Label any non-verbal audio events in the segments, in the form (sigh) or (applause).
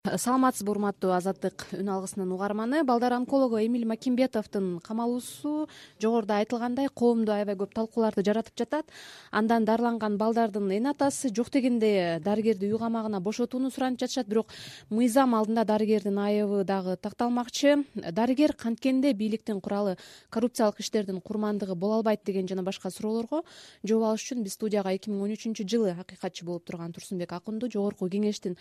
саламатсызбы урматтуу азаттык үн алгысынын угарманы? Балдар онкологу эмиль макимбетовдун камалуусу жогоруда айтылгандай коомдо аябай көп талкууларды жаратып жатат. Андан дарыланган балдардын эне атасы жок дегенде дарыгерди үй камагына бошотууну суранып жатышат. Бирок мыйзам алдында дарыгердин айыбы дагы такталмакчы. Дарыгер канткенде бийликтин куралы коррупциялык иштердин курмандыгы боло албайт деген жана башка суроолорго жооп алыш үчүн биз студияга эки миң он үчүнчү жылы акыйкатчы болуп турган турсунбек акунду жогорку кеңештин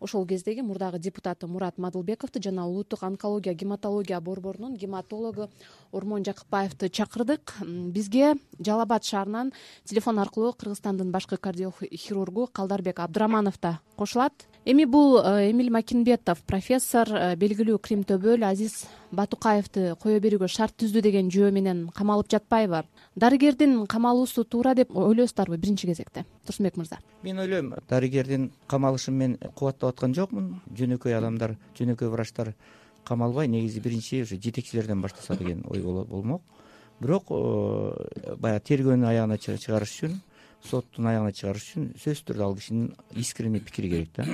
ошол кездеги депутаты мурат мадылбековду жана улуттук онкология гематология борборунун гематологу ормон жакыпбаевди чакырдык. Бизге жалал абад шаарынан телефон аркылуу кыргызстандын башкы кардиохирургу калдарбек абдыраманов да кошулат эми бул э, эмиль макинбетов профессор э, белгилүү крим төбөл азиз батукаевди кое берүүгө шарт түздү деген жөө менен камалып жатпайбы? Дарыгердин камалуусу туура деп ойлойсуздарбы биринчи кезекте? Турсунбек мырза. Мен ойлойм дарыгердин камалышын мен кубаттап аткан жокмун. Жөнөкөй адамдар жөнөкөй врачтар камалбай негизи биринчи ушу жетекчилерден баштаса деген ой болмок. Бирок э, баягы тергөөнүн аягына чыгарыш үчүн соттун аягына чыгарыш үчүн сөзсүз түрдө ал кишинин искренний пикири керек да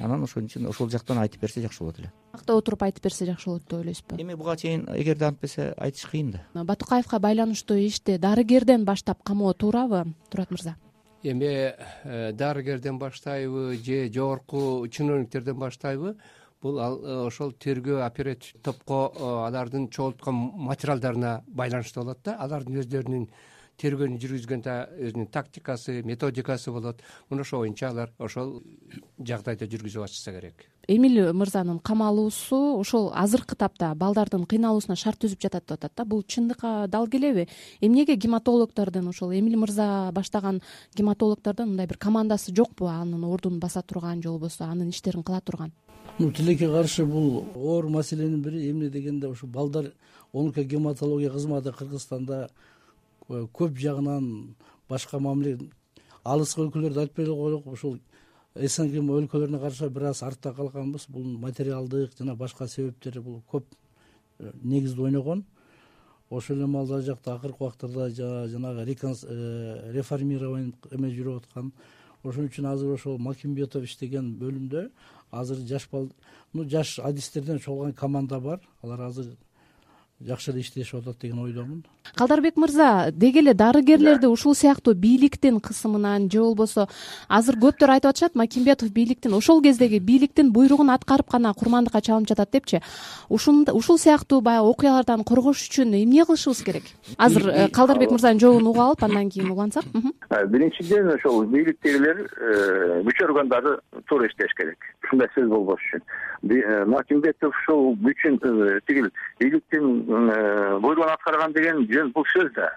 анан ошон үчүн ошол жактан айтып берсе жакшы болот эле. Акта отуруп айтып берсе жакшы болот деп ойлойсузбу? Эми буга чейин эгерде антпесе айтыш кыйын да. Батукаевка байланыштуу ишти дарыгерден баштап камоо туурабы турат мырза? Эми э, дарыгерден баштайбы же жогорку чиновниктерден баштайбы? Бул ал э, ошол тергөө оперативдик топко э, алардын чогулткон материалдарына байланыштуу болот да. Алардын өздөрүнүн тергөөнү жүргүзгөндө өзүнүн тактикасы методикасы болот. Мына ошол боюнча алар ошол жагдайда жүргүзүп атышса керек. Эмиль мырзанын камалуусу ошол азыркы тапта балдардын кыйналуусуна шарт түзүп жатат деп атат да бул чындыкка дал келеби. Эмнеге гематологдордун ошол эмиль мырза баштаган гематологдордун мындай бир командасы жокпу? Анын ордунун баса турган же болбосо анын иштерин кыла турган. Ну тилекке каршы бул оор маселенин бири эмне дегенде ушу балдар онкогематология кызматы кыргызстанда көп жагынан башка мамиле алыскы өлкөлөрдү айтпай эле коелук ушул снг өлкөлөрүнө караша бир аз артта калганбыз. Бул материалдык жана башка себептери бул көп э, негизди ойногон. Ошол эле маалда ал жакта акыркы убактарда жанагы э, реформирование эме жүрүп аткан. Ошон үчүн азыр ошол макимбетов иштеген бөлүмдө азыр жаш ну жаш адистерден чогулган команда бар. Алар азыр жакшы эле иштешип атат деген ойдомун калдарбек мырза деги эле дарыгерлерди ушул сыяктуу бийликтин кысымынан же болбосо азыр көптөр айтып атышат макимбетов бийликтин ошол кездеги бийликтин буйругун аткарып гана курмандыкка чалынып жатат депчи. Ушул сыяктуу баягы окуялардан коргош үчүн эмне кылышыбыз керек? Азыр э, калдарбек мырзанын жообун угуп алып андан кийин улантсак э, биринчиден ошол бийликтегилер э, күч органдары туура иштеш керек. Ушундай сөз болбош үчүн. Макимбетов ушул күчүн тигил бийликтин буйругун аткарган деген жөн бул сөз да.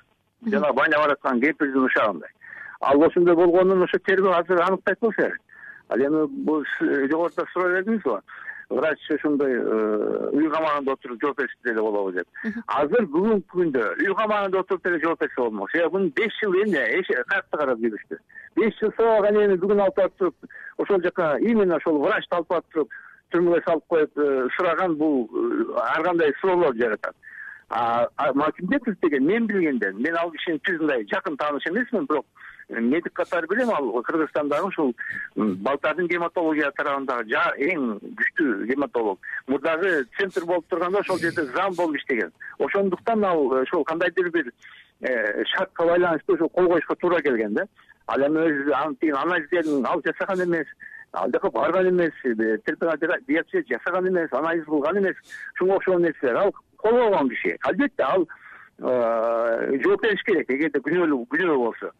Жанагы байнап бараткан кемпирдин ушагындай ал ошондой болгонун ошо тергөө азыр аныктайт болсо керек ал эми бул жогоруда суроо бердиңизго врач ошондой э, үй камагында отуруп жооп берсе деле болобу деп. Азыр бүгүнкү күндө үй камагында отуруп деле жооп берсе болмок. Себеби муну беш жыл эмне каякта карап жүрүштү. Беш жыл сабаган эми бүгүн алып барып туруп ошол жака именно ошол врачты алып барып туруп түрмөгө салып коюп э, сураган бул э, ар кандай суроолорду жаратат. Макимбетов деген мен билгенден мен ал кишини тиз мындай жакын тааныш эмесмин бирок э, медик катары билем ал кыргызстандагы ушул балдардын гематология тарабындагы эң күчтүү гематолог. Мурдагы центр болуп турганда ошол жерде зам болуп иштеген ошондуктан ал ошол кандайдыр бир шартка байланыштуу ошо кол коюшка туура келген да. Ал эми өзү анын тиги анализдерин алып жасаган эмес ал жака барган эмес биопсия жасаган эмес анализ кылган эмес ушунга окшогон нерселер. Ал колбогон киши албетте ал э, жооп бериш керек. Эгерде күнөөлүү күнөө болсо.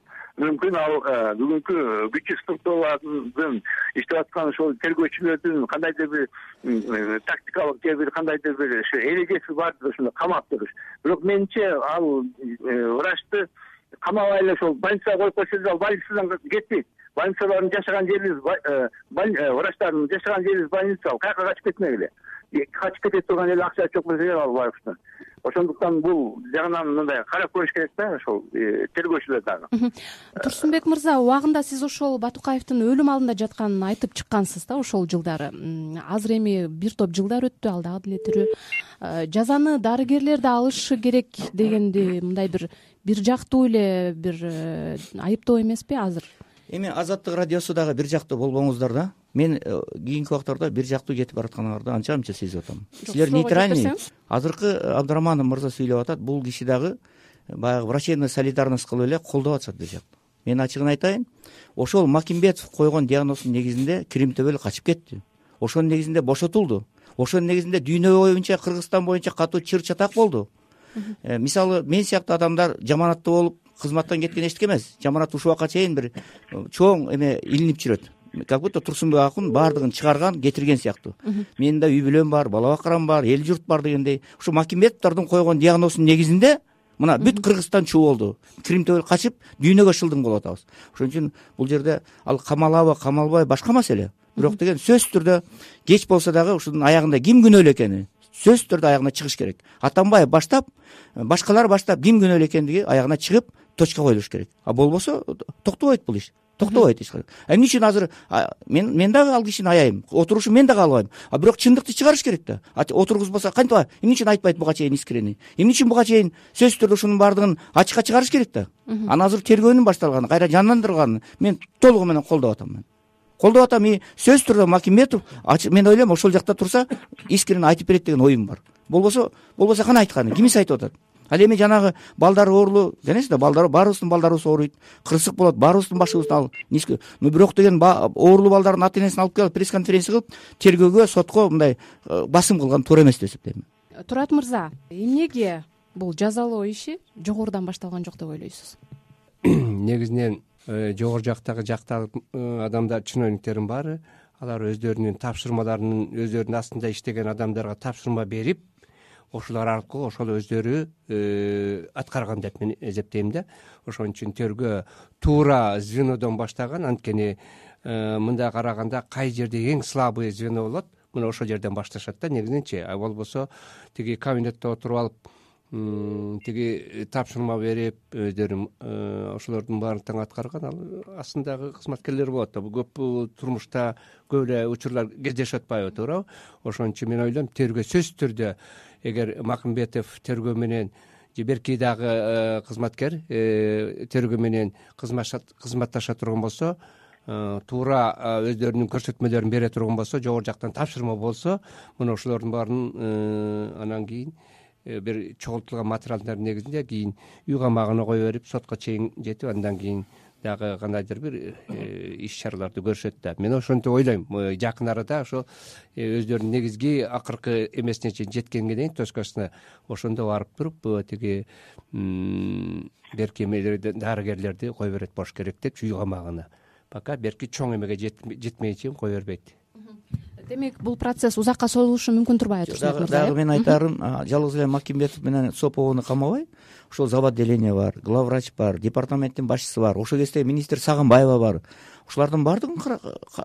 Мүмкүн ал э, бүгүнкү күчтүү структуралардын иштеп аткан ошол тергөөчүлөрдүн кандайдыр бир э, тактикалык же бир кандайдыр бир эрежеси бардыр ошондой камап туруш бирок менимче ал врачты камабай эле ошол больницага коюп койсо деле ал больницадан кетпейт больницалардын жашаган жерибиз врачтардын жашаган жерибиз больница ал каяка качып кетмек эле качып кете турган эле акча жок болсо керек албаевдин ошондуктан бул жагынан мындай карап көрүш керек да ошол тергөөчүлөр дагы турсунбек мырза убагында сиз ошол батукаевдин өлүм алдында жатканын айтып чыккансыз да ошол жылдары. Азыр эми бир топ жылдар өттү ал дагы деле тирүү э, жазаны дарыгерлер да алышы керек дегенди мындай бир бир жактуу эле бир э, айыптоо эмеспи азыр? Эми азаттык радиосу дагы бир жактуу болбоңуздар да. Мен э, кийинки убактарда бир жактуу кетип баратканыңарды анча мынча сезип атам. Силер нейтральный. азыркы абдыраманов мырза сүйлөп атат бул киши дагы баягы врачебный солидарность кылып эле колдоп атышат бир жактан мен ачыгын айтайын ошол макимбетов койгон диагноздун негизинде крим төбөл качып кетти. Ошонун негизинде бошотулду. Ошонун негизинде дүйнө боюнча кыргызстан боюнча катуу чыр чатак болду. э, мисалы мен сыяктуу адамдар жаманаттуу болуп кызматтан кеткен эчтеке эмес. Жаманат ушул убакка чейин бир э, чоң эме илинип жүрөт. Как будто турсунбек акун баардыгын чыгарган кетирген сыяктуу. Менин да үй бүлөм бар бала бакырам бар эл журт бар дегендей. Ушул макимбетовдордун койгон диагноздун негизинде мына бүт кыргызстан чуу болду. Крим төбөл качып дүйнөгө шылдың болуп атабыз ошон үчүн бул жерде ал камалабы камалбайбы башка маселе. Бирок деген сөзсүз түрдө кеч болсо дагы ушунун аягында ким күнөөлүү экени сөзсүз түрдө аягына чыгыш керек. Атамбаев баштап башкалар баштап ким күнөөлүү экендиги аягына чыгып точка коюлуш керек. А болбосо токтобойт бул иш. Токтобойт эч качан эмне үчүн азыр мен мен дагы ал кишини аяйм отурушун мен да каалабайм а бирок чындыкты чыгарыш керек да. Отургузбаса кантип эмне үчүн айтпайт буга чейин искренний? Эмне үчүн буга чейин сөзсүз түрдө ушунун баардыгын ачыкка чыгарыш керек да? Анан азыр тергөөнүн башталганын кайра жандандырылганын мен толугу менен колдоп атам мен колдоп атам и сөзсүз түрдө макимбетов мен ойлойм ошол жакта турса искренне айтып берет деген оюм бар. Болбосо болбосо кана айтканы кимиси айтып атат? Ал эми жанагы балдар оорулуу да балдар баарыбыздын балдарыбыз ооруйт. Кырсык болот баарыбыздын башыбызды ал но бирок деген оорулуу балдардын ата энесин алып келип пресс конференция кылып тергөөгө сотко мындай э, басым кылган туура эмес деп эсептейм турат мырза эмнеге бул жазалоо иши жогорудан башталган жок деп ойлойсуз? (coughs) Негизинен жогору жактагы жактагы э, адамдар чиновниктердин баары алар өздөрүнүн тапшырмаларынын өздөрүнүн астында иштеген адамдарга тапшырма берип ошолор аркылуу ошол өздөрү э, аткарган деп мен эсептейм да. Ошон үчүн тергөө туура звенодон баштаган анткени э, мындай караганда кай жерде эң слабый звено болот мына ошол жерден башташат да негизиненчи а болбосо тиги кабинетте отуруп алып тиги тапшырма берип өздөрү э, ошолордун баарын тең аткарган. Ал астындагы кызматкерлер болот да көп турмушта көп эле учурлар кездешип атпайбы туурабы. Ошон үчүн мен ойлойм тергөө сөзсүз түрдө эгер макымбетов тергөө менен же берки дагы э, кызматкер э, тергөө менен кызматташа турган болсо э, туура өздөрүнүн көрсөтмөлөрүн бере турган болсо жогору жактан тапшырма болсо мына ошолордун баарын анан кийин бир чогултулган материалдардын негизинде кийин үй камагына кое берип сотко чейин жетип андан кийин дагы кандайдыр бир э, иш чараларды көрүшөт да. Мен ошентип ойлойм жакын арада ошо э, өздөрүнүн негизги акыркы эмесине чейин жеткенге чейин точкасына ошондо барып туруп тиги берки эмелерди дарыгерлерди кое берет болуш керек депчи үй камагына. Пока берки чоң эмеге жетмейи чейин кое бербейт демек бул процесс узакка созулушу мүмкүн турбайбы турсунбек мырза дагы менин айтарым жалгыз эле макимбетов менен соповну камабай. Ошол зав отделение бар главврач бар департаменттин башчысы бар. Ошол кезде министр сагынбаева бар. Ушулардын баардыгын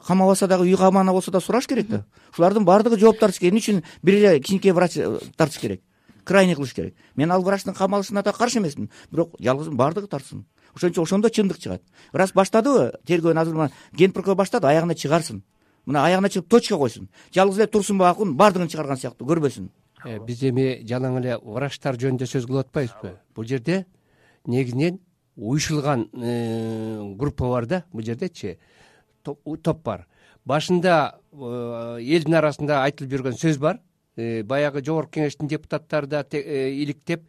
камабаса дагы үй камагына болсо да сураш керек да. Ушулардын баардыгы жооп тартыш керек. Эмне үчүн бир эле кичинекей врач э, тартыш керек. Крайний кылыш керек. Мен ал врачтын камалышына да каршы эмесмин. Бирок жалгыз баардыгы тартсын. Ошон үчүн ошондо чындык чыгат. Раз баштадыбы тергөөнү азыр мына ген прокурор баштады аягына чыгарсын мына аягына чыгып точка койсун. Жалгыз эле турсунбек акун баардыгын чыгарган сыяктуу көрбөсүн. Э, биз эми жалаң эле врачтар жөнүндө сөз кылып атпайбызбы? Бул жерде негизинен уюшулган э, группа бар да бул жердечи топ бар. Башында э, элдин арасында айтылып жүргөн сөз бар. Баягы жогорку кеңештин депутаттары да иликтеп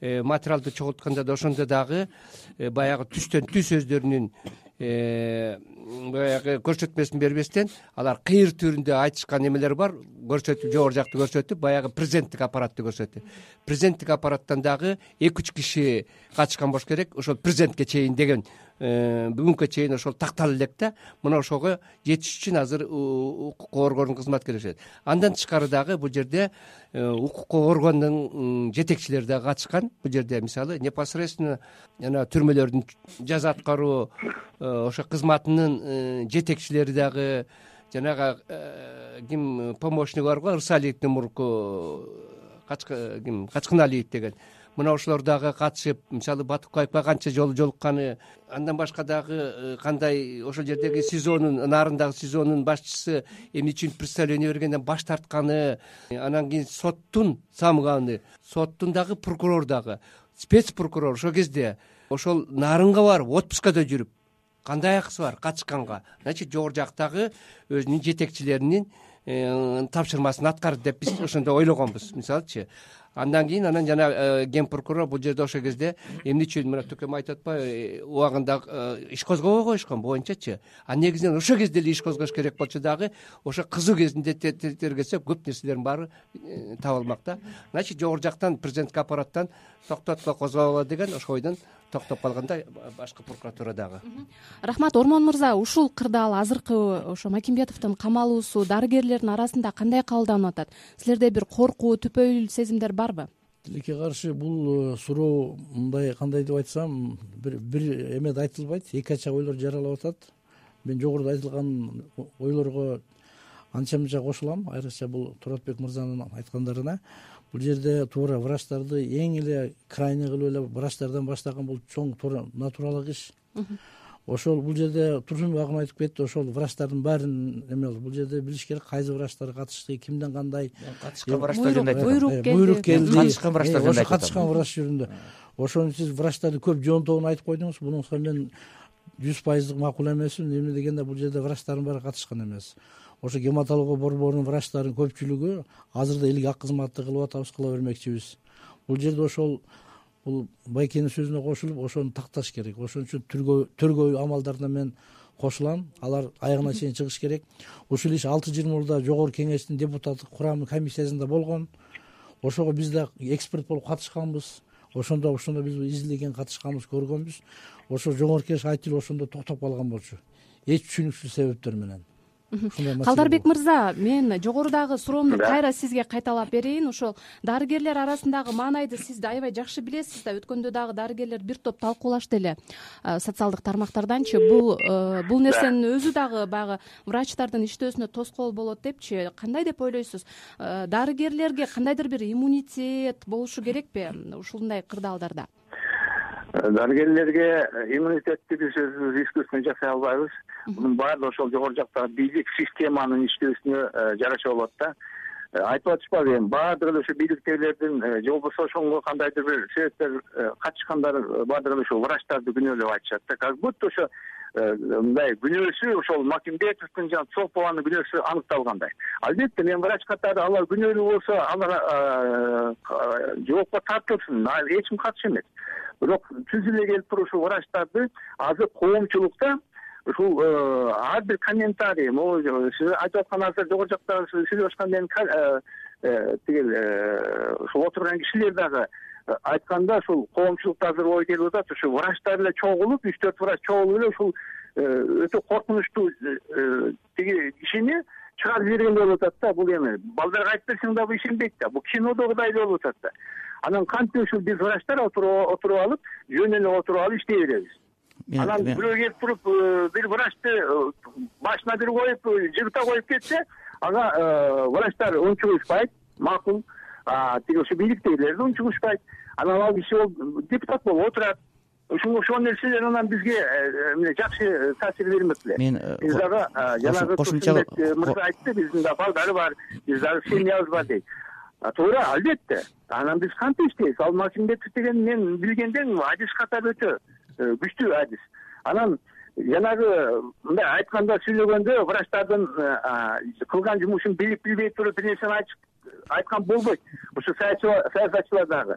материалды чогултканда да ошондо дагы баягы түстөн түз өздөрүнүн баягы көрсөтмөсүн бербестен алар кыйыр түрүндө айтышкан эмелер бар. Көрсөтүп жогору жакты көрсөтүп баягы президенттик аппаратты көрсөтүп президенттик аппараттан дагы эки үч киши катышкан болуш керек. Ошол президентке чейин деген э, бүгүнкүгө чейин ошол тактала элек да мына ошого жетиш үчүн азыр укук коргоонун кызматкерлери андан тышкары дагы бул жерде э, укук коргоонун жетекчилери дагы катышкан. Бул жерде мисалы непосредственно жана түрмөлөрдүн жаза аткаруу э, ошо кызматынын жетекчилери дагы жанагы ким помощник бар го ырсалиевдин мурунку ким качкыналиев деген мына ошолор дагы катышып мисалы батукаевга канча жолу жолукканы андан башка дагы э, кандай ошол жердеги сизонун нарындагы сизонун башчысы эмне үчүн представление бергенден баш тартканы анан кийин соттун самый соттун дагы прокурор дагы спец прокурор ошол кезде ошол нарынга барып отпускада жүрүп кандай акысы бар катышканга? Значит жогору жактагы өзүнүн жетекчилеринин э, тапшырмасын аткарды деп биз ошондой ойлогонбуз. Мисалычы андан кийин анан жана э, ген прокурор бул жерде ошол кезде эмне үчүн мына төкөм айтып атпайбы э, убагында э, иш козгобой коюшкан боюнчачы а негизинен ошол кезде эле иш козгош керек болчу дагы ошо кызуу кезинде тергесек көп нерселердин баары табылмак да. Значит жогору жактан президенттик аппараттан токтотпой козгобогула деген ошол ойдон токтоп калган да башкы прокуратура дагы. Рахмат ормон мырза ушул кырдаал азыркы ошо макимбетовдун камалуусу дарыгерлердин арасында кандай кабылданып атат? Силерде бир коркуу түпөйүл сезимдер барбы? Тилекке каршы бул э, суроо мындай кандай деп айтсам бир бир эмеде айтылбайт. Эки ача ойлор жаралып атат. Мен жогоруда айтылган ойлорго анча мынча кошулам. Айрыкча бул туратбек мырзанын айткандарына. Бул жерде туура врачтарды эң эле крайний кылып эле врачтардан баштаган бул чоң туура натуралык иш. Ошол бул жерде турсунбек агам айтып кетти ошол врачтардын баарын эме бул жерде билиш керек кайсы врачтар катышты кимден кандай. Катышкан врачтар жөнүндө айтып буйрук келди. буйрук келди. Катышкан врачтар жөнүндө ошо айтып катышкан врач жөнүндө. Ошону сиз врачтарды көп жоонтобун айтып койдуңуз. Бунусуга мен жүз пайыздык макул эмесмин эмне дегенде бул жерде врачтардын баары катышкан эмес ошо гематология борборунун врачтарынын көпчүлүгү азыр эле ак кызматты кылып атабыз кыла бермекчибиз. Бул жерде ошол бул байкенин сөзүнө кошулуп ошону такташ керек. Ошон үчүн тергөө амалдарына мен кошулам. Алар аягына чейин чыгыш керек. Ушул иш алты жыл жогорку кеңештин депутаттык курамы комиссиясында болгон. Ошого биз да эксперт болуп катышканбыз. Ошондо ошондо биз изилдеген катышканбыз көргөнбүз. Ошо жогорку кеңеш айтып эле ошондо токтоп калган болчу. Эч түшүнүксүз себептер менен калдарбек мырза мен жогорудагы суроомду кайра сизге кайталап берейин. Ошол дарыгерлер арасындагы маанайды сиз аябай жакшы билесиз да. Өткөндө дагы дарыгерлер бир топ талкуулашты эле социалдык тармактарданчы. Бул э, бул нерсенин өзү дагы баягы врачтардын иштөөсүнө тоскоол болот депчи. Кандай деп ойлойсуз? Э, дарыгерлерге кандайдыр бир иммунитет болушу керекпи ушундай кырдаалдарда? Дарыгерлерге иммунитетти биз өзүбүз искусственно жасай албайбыз мунун баардыгы ошол жогору жактагы бийлик системанын иштөөсүнө э, жараша болот да. Э, айтып атышпадыбы эми баардыгы эле ушу бийликтегилердин э, же болбосо ошого кандайдыр бир себептер катышкандар баардыгы эле ушул врачтарды күнөөлөп айтышат да. Как будто ошо мындай күнөөсү ошол макимбетовдун жана цолпованын күнөөсү аныкталгандай. Албетте мен врач катары алар күнөөлүү болсо алар жоопко тартылсын эч ким каршы эмес. Бирок түз эле келип туруп ушул врачтарды азыр коомчулукта ушул э, ар бир комментарий могу сиз айтып аткан азыр жогору жактагы сүйлөшүп аткан менин э, э, тигил ушул отурган кишилер дагы айтканда ушул коомчулукта азыр ой келип атат ушу врачтар эле чогулуп үч төрт врач чогулуп эле ушул өтө коркунучтуу тиги кишини чыгарып жибергендей болуп атат да. Бул эми балдарга айтып берсең дагы ишенбейт да. Бул кинодогудай болуп атат да. Анан кантип ушул биз врачтар отуруп алып жөн эле отуруп алып иштей беребиз анан бирөө келип туруп э, бир врачты э, башына бир коюп э, жыгыта коюп кетсе ага врачтар унчугушпайт макул тиги ушу бийликтегилер да унчугушпайт анан ал киши ол депутат болуп отурат. Ушул ошол нерселер анан бизге эмне жакшы таасир бермек эле мен биз дагы жанагы турсунбек мырза айтты биздин дагы балдары бар биз дагы семьябыз бар дейт туура албетте анан биз кантип иштейбиз ал макимбетов деген мен билгенден адис катары өтө күчтүү адис. Анан жанагы мындай айтканда сүйлөгөндө врачтардын э, кылган жумушун билип билбей туруп бир нерсени айткан болбойт. Ушу саясатчылар дагы.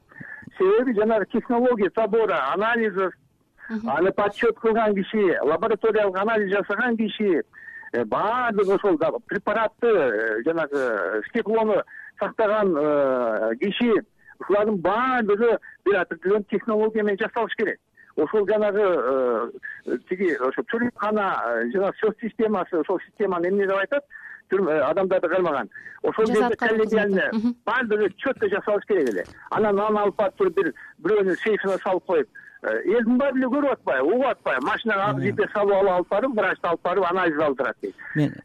Себеби жанагы технология забора анализов аны подсчет кылган киши лабораториялык анализ жасаган киши э, баардыгы ошол препаратты жанагы стеклону сактаган киши ушулардын баардыгы бир определенный технология менен жасалыш керек ошол жанагы э, тиги ошо туруккана э, жана соц системасы ошол системаны эмне деп айтат? Э, адамдарды кармаган. Ошол жерде коллегиально баардыгы четко жасалыш керек эле. Анан аны алып барып туруп бир бирөөнүн сейфине салып коюп элдин баары эле көрүп атпайбы угуп атпайбы. Машинага ак жипе салып алып алып барып врачты алып барып анализ алдырат дейт.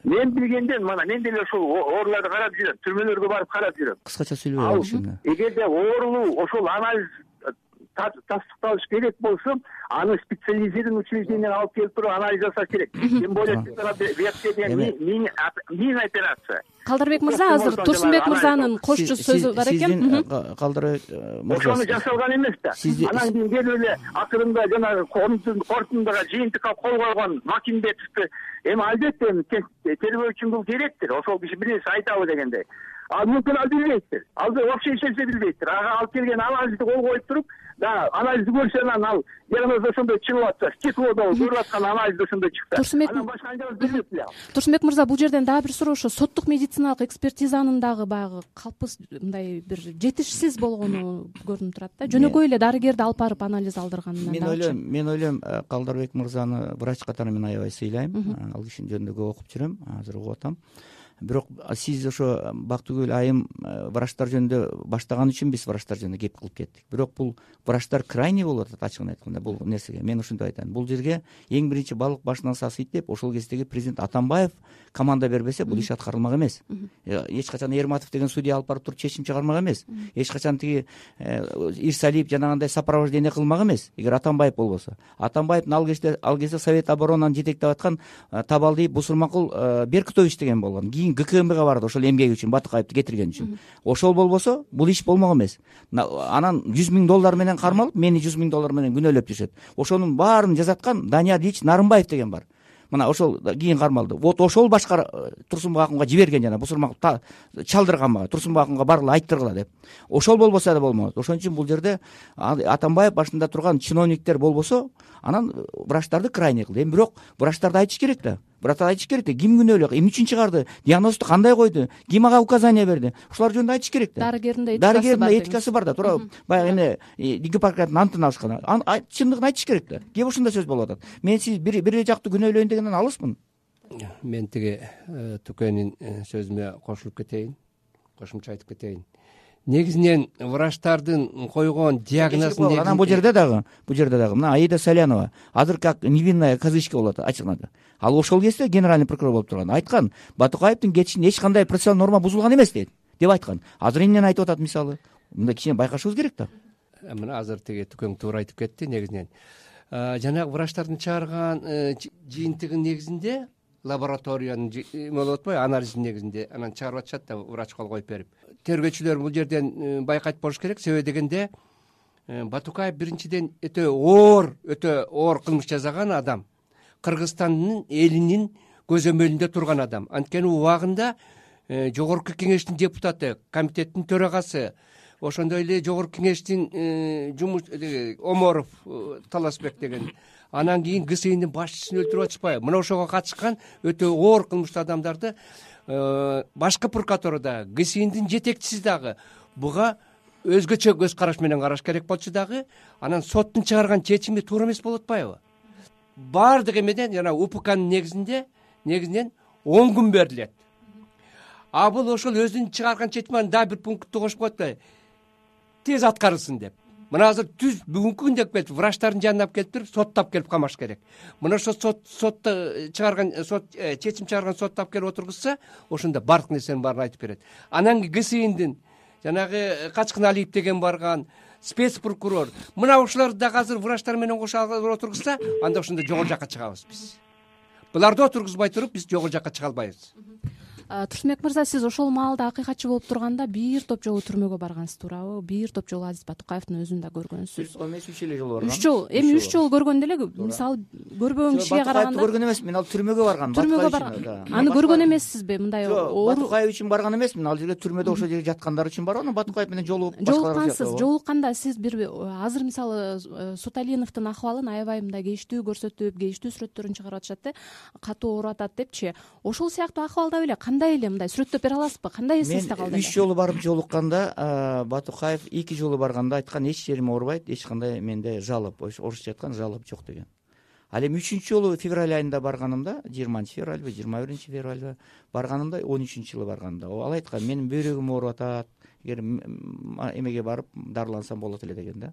Мен билгенден мына мен деле ушул ооруларды карап жүрөм түрмөлөргө барып карап жүрөм. Кыскача сүйлөп алчы эгерде оорулуу ошол анализ тастыкталыш керек болсо аны специализированный учреждениеге алып келип туруп анализ жасаш керек. Тем более миң операция калдырбек мырза азыр турсунбек мырзанын кошчу сөзү бар экен сиздин калдырбек мырза ошону жасалган эмес да. Анан кийин келип эле акырында жанагы корутундага жыйынтыкка кол койгон макимбетовду эми албетте эми тергөө үчүн бул керектир ошол киши бир нерсе айтабы дегендей ал мүмкүн ал билбейттир ал вообще эч нерсе билбейттир ага алып келген анализди кол коюп туруп дагы анализди көрсө анан ал диагноз ошондой чыгып атса стеклодо көрүп аткан анализ ошондой чыкса Турсунбек- анан башка анча билбейт эле ал. Турсунбек мырза бул жерден дагы бир суроо ошо соттук медициналык экспертизанын дагы баягы калпсыз мындай бир жетишсиз болгону көрүнүп турат да. Жөнөкөй эле дарыгерди алып барып анализ алдырганынан мен ойлойм мен ойлойм э, калдырбек мырзаны врач катары мен аябай сыйлайм. Э, ал кишинин жөнүндө көп окуп жүрөм. Азыр угуп атам бирок сиз ошо бактыгүл айым э, врачтар жөнүндө баштаган үчүн биз врачтар жөнүндө кеп кылып кеттик. Бирок бул врачтар крайний болуп атат ачыгын айтканда бул нерсеге. Мен ушинтип айтайын бул жерге эң биринчи балык башынан сасыйт деп ошол кездеги президент атамбаев команда бербесе бул иш аткарылмак эмес. Э, эч качан эрматов деген судья алып барып туруп чечим чыгармак эмес. Эч качан тиги э, ирсалиев жанагындай сопровождение кылмак эмес. Эгер атамбаев болбосо. Атамбаевдин ал кезде ал кезде совет оборонаны жетектеп аткан э, табалдиев бусурмакул э, беркутович деген болгон. Кийин гкмбга барды ошол эмгеги үчүн батыкаевди кетирген үчүн. Ошол болбосо бул иш болмок эмес. На- анан жүз миң доллар менен кармалып мени жүз миң доллар менен күнөөлөп жүрүшөт ошонун баарын жасаткан данияр ильич нарымбаев деген бар. Мына ошол кийин кармалды. Вот ошол башкара турсунбек акунга жиберген жана бусурмакул чалдырган мага турсунбек акунга баргыла айттыргыла деп. Ошол болбосо да болмок. Ошон үчүн бул жерде атамбаев башында турган чиновниктер болбосо анан врачтарды крайний кылды эми бирок врачтарды айтыш керек да. Врачтар айтыш керек да. Ким күнөөлүү эмне үчүн чыгарды диагнозду кандай койду? Ким ага указание берди? Ушулар жөнүндө айтыш керек да. Дарыгердин да этикасы дарыгердин да этикасы бар да. Туура баягы эме гиппократтын антын алышкан. Чындыгын айтыш керек да. Кеп ушундай сөз болуп атат? Мен сиз бир эле жакты күнөөлөйүн дегенден алысмын мен тиги э, тукенин э, сөзүнө кошулуп кетейин кошумча айтып кетейин негизинен врачтардын койгон диагнозун анан бул жерде дагы бул жерде дагы мына аида салянова азыр как невинная козычка болуп атат ачыгын айтып ал ошол кезде генеральный прокурор болуп турган айткан батукаевдин кетишинде эч кандай процессуалдый норма бузулган эмес дейт деп айткан. Азыр эмнени айтып атат мисалы? Мындай кичине байкашыбыз керек да. Мына азыр тиги тукең туура айтып кетти негизинен жанагы врачтардын чыгарган э, жы- жыйынтыгынын негизинде лабораториянын эме болуп атпайбы анализдин негизинде. Анан чыгарып атышат да врач кол коюп берип тергөөчүлөр бул жерден э, байкайт болуш керек. Себеби дегенде э, батукаев биринчиден өтө оор өтө оор кылмыш жасаган адам. Кыргызстандын элинин көзөмөлүндө турган адам. Анткени убагында э, жогорку кеңештин депутаты комитеттин төрагасы ошондой эле жогорку кеңештин жумуш оморов таласбек деген. Анан кийин гсиндин башчысын өлтүрүп атышпайбы. Мына ошого катышкан өтө оор кылмыштуу адамдарды башкы прокуратура дагы гсиндин жетекчиси дагы. Буга өзгөчө көз караш менен караш керек болчу дагы. Анан соттун чыгарган чечими туура эмес болуп атпайбы баардык эмеден жана упкнын негизинде негизинен он күн берилет. А бул ошол өзүнүн чыгарган чечими анан дагы бир пунктту кошуп коет да тез аткарылсын деп мына азыр түз бүгүнкү күндө келип врачтардын жанына алып келип туруп алып келип камаш керек. Мына ошо сот сотто э, чыгарган э, сот э, чечим чыгарган сотто алып келип отургузса ошондо баардык нерсенин баарын айтып берет. Анан кийин гсиндин жанагы качкын алиев деген барган спец прокурор мына ушуларды дагы азыр врачтар менен кошо отургузса анда ошондо жогору жакка чыгабыз биз. Буларды отургузбай туруп биз жогору жакка чыга албайбыз турсунбек мырза сиз ошол маалда акыйкатчы болуп турганда бир топ жолу түрмөгө баргансыз туурабы? Бир топ жолу азиз батукаевдин өзүн да көргөнсүз. Эмес үч эле жолу баргам үч жолу эми үч жолу көргөндө эле мисалы көрбөгөн кишиге караганда көргөн эмесмин мен ал түрмөгө баргам. Түрмөгө барган. аны көргөн эмессизби мындай жок батукаев үчүн барган эмесмин ал жерге түрмөдө (laughs) ошол жерге жаткандар үчүн барып анан батукаев менен жолугуп жолуккансыз жолукканда сиз бир азыр мисалы э, суталиновдун акыбалын аябай мындай кейиштүү көрсөтүп кейиштүү сүрөттөрүн чыгарып атышат да катуу ооруп атат депчи. Ошол сыяктуу акыбалда беле кандай эле мындай? Сүрөттөп бере аласызбы? Кандай эсиңизде калды мен үч жолу барып жолукканда батукаев эки жолу барганда айткан эч жерим оорубайт эч кандай менде жалоб орусча айткан жалоб жок деген. Ал эми үчүнчү жолу февраль айында барганымда жыйырманчы февральбы жыйырма биринчи февральбы барганымда он үчүнчү жылы барганымда. Ал айткан менин бөйрөгүм ооруп атат эгер эмеге барып дарылансам болот эле деген да.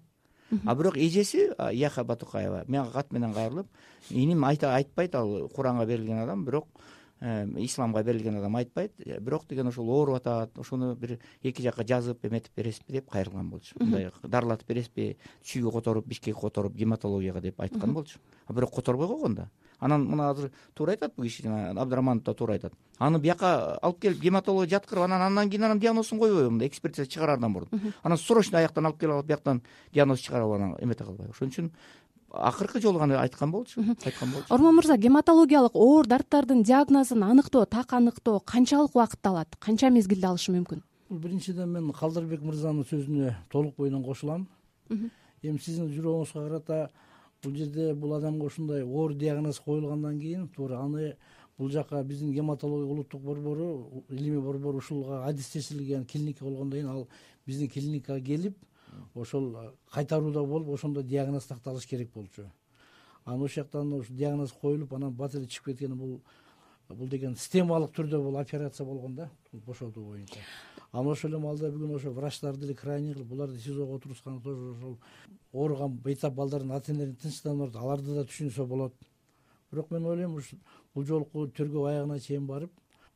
А бирок эжеси яха батукаева мага кат менен кайрылып иним айтпайт ал куранга берилген адам бирок исламга берилген адам айтпайт. Э, бирок деген ошол ооруп атат ошону бир эки жакка жазып эметип бересизби деп кайрылган болчу. Мындай дарылатып бересизби чүйгү которуп бишкекке которуп гематологияга деп айткан болчу. А бирок которбой койгон да анан мына азыр туура айтат бул киши жана абдыраманов да туура айтат. Аны бияка алып келип гематологияга жаткырып анан андан кийин анан диагнозун койбойбу мындай экспертиза чыгараардан мурун анан срочно аяктан алып келип алып бияктан диагноз чыгарып анан эмете кылбайбы ошон үчүн акыркы жолу гана айткан болчу айткан болчу. Ормон мырза гематологиялык оор дарттардын диагнозун аныктоо так аныктоо канчалык убакытты алат? Канча мезгилде алышы мүмкүн? Бул биринчиден мен калдырбек мырзанын сөзүнө толук боюнан кошулам. Эми сиздин жүрөгүңүзгө карата бул жерде бул адамга ушундай оор диагноз коюлгандан кийин туура аны бул жака биздин гематология улуттук борбору илимий борбор ушулга адистешилген клиника болгондон кийин ал биздин клиникага келип ошол кайтарууда болуп ошондо диагноз такталыш керек болчу. Анан ошол жактан ушу диагноз коюлуп анан бат эле чыгып кеткен бул бул деген системалык түрдө бул операция болгон да бошотуу боюнча. Анан ошол эле маалда бүгүн ошо врачтар деле крайний кылып буларды сизого отургузганы тоже ошол ооруган бейтап балдардын ата энелери тынчтанып атат аларды да түшүнсө болот. Бирок мен ойлойм ушу бул жолку тергөө аягына чейин барып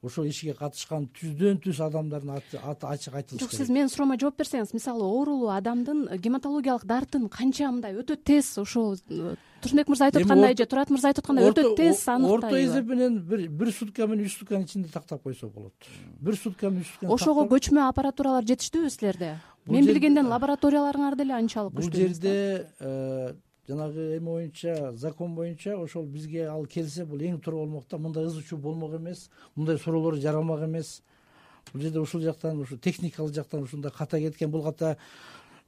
ошол ишке катышкан түздөн түз адамдардын аты ачык айтылыш керек жок сиз менин суроомо жооп берсеңиз мисалы оорулуу адамдын гематологиялык дартын канча мындай өтө тез ошол э, турсунбек мырза айтып аткандай же турат мырза айтып аткандай өтө тез аныктайбы? орто эсеп менен бир сутка менен үч сутканын ичинде тактап койсо болот. Бир сутка менен үч ошого көчмө аппаратуралар жетиштүүбү силерде? Мен билгенден лабораторияларыңар деле анчалык бул жерде э, жанагы эме боюнча закон боюнча ошол бизге ал келсе бул эң туура болмок да мындай ызы чуу болмок эмес мындай суроолор жаралмак эмес. Бул жерде ушул жактан ушу техникалык жактан ушундай ката кеткен бул ката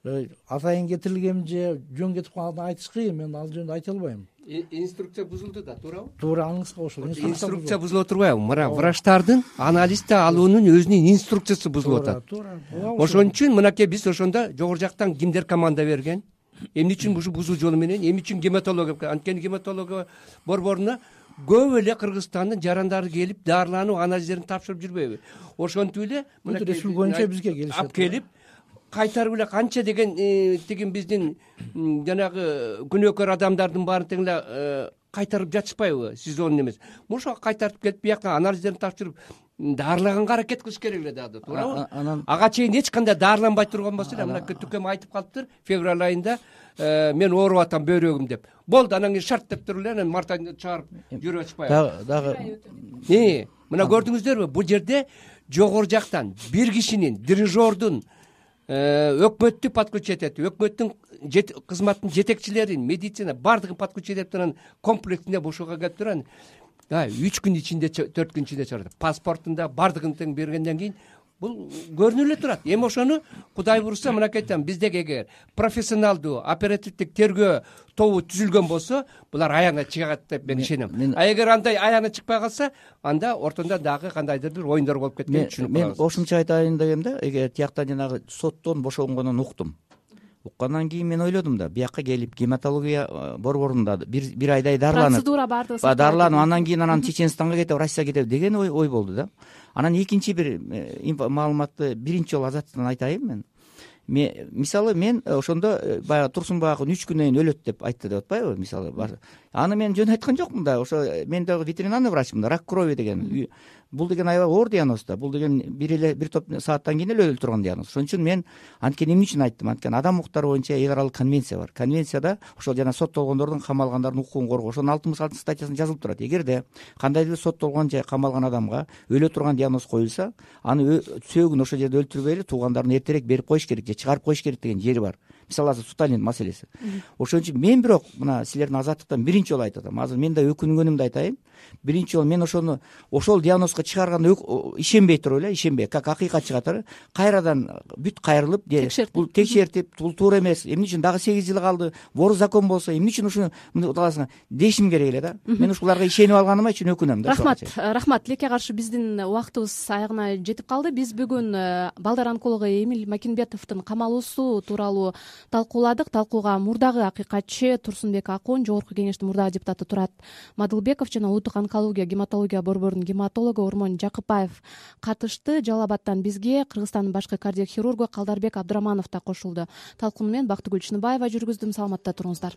э, атайын кетирилгенби же жөн кетип калганын айтыш кыйын мен ал жөнүндө айта албайм. Инструкция бузулду да туурабы? Туура аңыңызга кошулуп инструкция бузулуп отурбайбы мына врачтардын анализди алуунун өзүнүн инструкциясы бузулуп атат. туура. Ошон үчүн мынакей биз ошондо жогору жактан кимдер команда берген эмне үчүн ушул бузуу жолу менен? Эмне үчүн гематология? Анткени гематология борборуна көп эле кыргызстандын жарандары келип дарыланып анализдерин тапшырып жүрбөйбү. Ошентип эле республика боюнча бизге келишет алып келип кайтарып эле канча деген э, тиги биздин жанагы күнөөкөр адамдардын баарын тең эле э, кайтарып жатышпайбы? Сезонный эмес. Ошого кайтартып келип бияктан анализдерин тапшырып дарылаганга аракет кылыш керек эле дагы туурабы? Анан ага чейин эч кандай дарыланбай турган болсо эле мынакей тукем айтып калыптыр февраль айында э, мен ооруп атам бөйрөгүм деп. Болду анан кийин шарт деп туруп эле анан март айында чыгарып жүрүп атышпайбы дагы мына көрдүңүздөрбү бул жерде жогору жактан бир кишинин дирижердун э, өкмөттү подключать этип өкмөттүн кызматтын жетекчилерин медицина баардыгын подключать этип турган комплексинде ушуга келип туруп анан үч күн ичинде төрт күн ичинде чыгарат паспортун да баардыгын тең бергенден кийин бул көрүнүп эле турат. Эми ошону кудай буюрса мынакей айтам биздеги эгер профессионалдуу оперативдик тергөө тобу түзүлгөн болсо булар аягына чыгат деп мен ишенем. а эгер андай аягына чыкпай калса анда ортондо дагы кандайдыр бир оюндар болуп кеткенин түшүнүп калабыз. мен кошумча айтайын дегем да эге тияктан жанагы соттон бошонгонун уктум уккандан кийин мен ойлодум да биякка келип гематология э, борборунда бир айдай дарыланып процедура баардыгы дарыланып андан кийин анан чеченстанга кетип россияга кетеб деген ой болду да. Анан экинчи бир э, маалыматты биринчи жолу азаттыктан айтайын мен. Мисалы мен э, ошондо баягы турсунбай акын үч күндөн кийин өлөт деп айтты деп атпайбы мисалы аны мен жөн айткан жокмун да ошо мен дагы ветеринарный врачмын да рак крови деген бул деген аябай оор диагноз да. Бул деген бир эле бир топ сааттан кийин эле өлө турган диагноз. Ошон үчүн мен анткени эмне үчүн айттым? Анткени адам укуктары боюнча эл аралык конвенция бар. Конвенцияда ошол жана соттолгондордун камалгандардын укугун коргоо. Ошонун алтымыш алтынчы статьясында жазылып турат. Эгерде кандайдыр бир соттолгон же камалган адамга өлө турган диагноз коюлса аны сөөгүн ошол жерде өлтүрбөй эле туугандарын эртерээк берип коюш керек же чыгарып коюш керек деген жери бар мисалы азыр сталин маселеси. Ошон үчүн мен бирок мына силердин азаттыктан биринчи жолу айтып атам азыр мен да өкүнгөнүмдү айтайын. Биринчи жолу мен ошону ошол диагнозго чыгарганда ишенбей туруп эле ишенбей. Как акыйкат чыгат кайрадан бүт кайрылып текшертип. бул текшертип бул туура эмес. Эмне үчүн дагы сегиз жыл калды бору закон болсо эмне үчүн ушуну кыласың дешим керек эле да. Мен ушуларга ишенип алганыма үчүн өкүнөм да рахмат рахмат. Тилекке каршы биздин убактыбыз аягына жетип калды. Биз бүгүн э, балдар онкологу эмиль макинбетовдун камалуусу тууралуу талкууладык. Талкууга мурдагы акыйкатчы турсунбек акун жогорку кеңештин мурдагы депутаты турат мадылбеков жана улуттук онкология гематология борборунун гематологу ормон жакыпаев катышты. Жалал абадтан бизге кыргызстандын башкы кардиохирургу калдарбек абдыраманов да кошулду. Талкууну мен бактыгүл чыныбаева жүргүздүм. Саламатта туруңуздар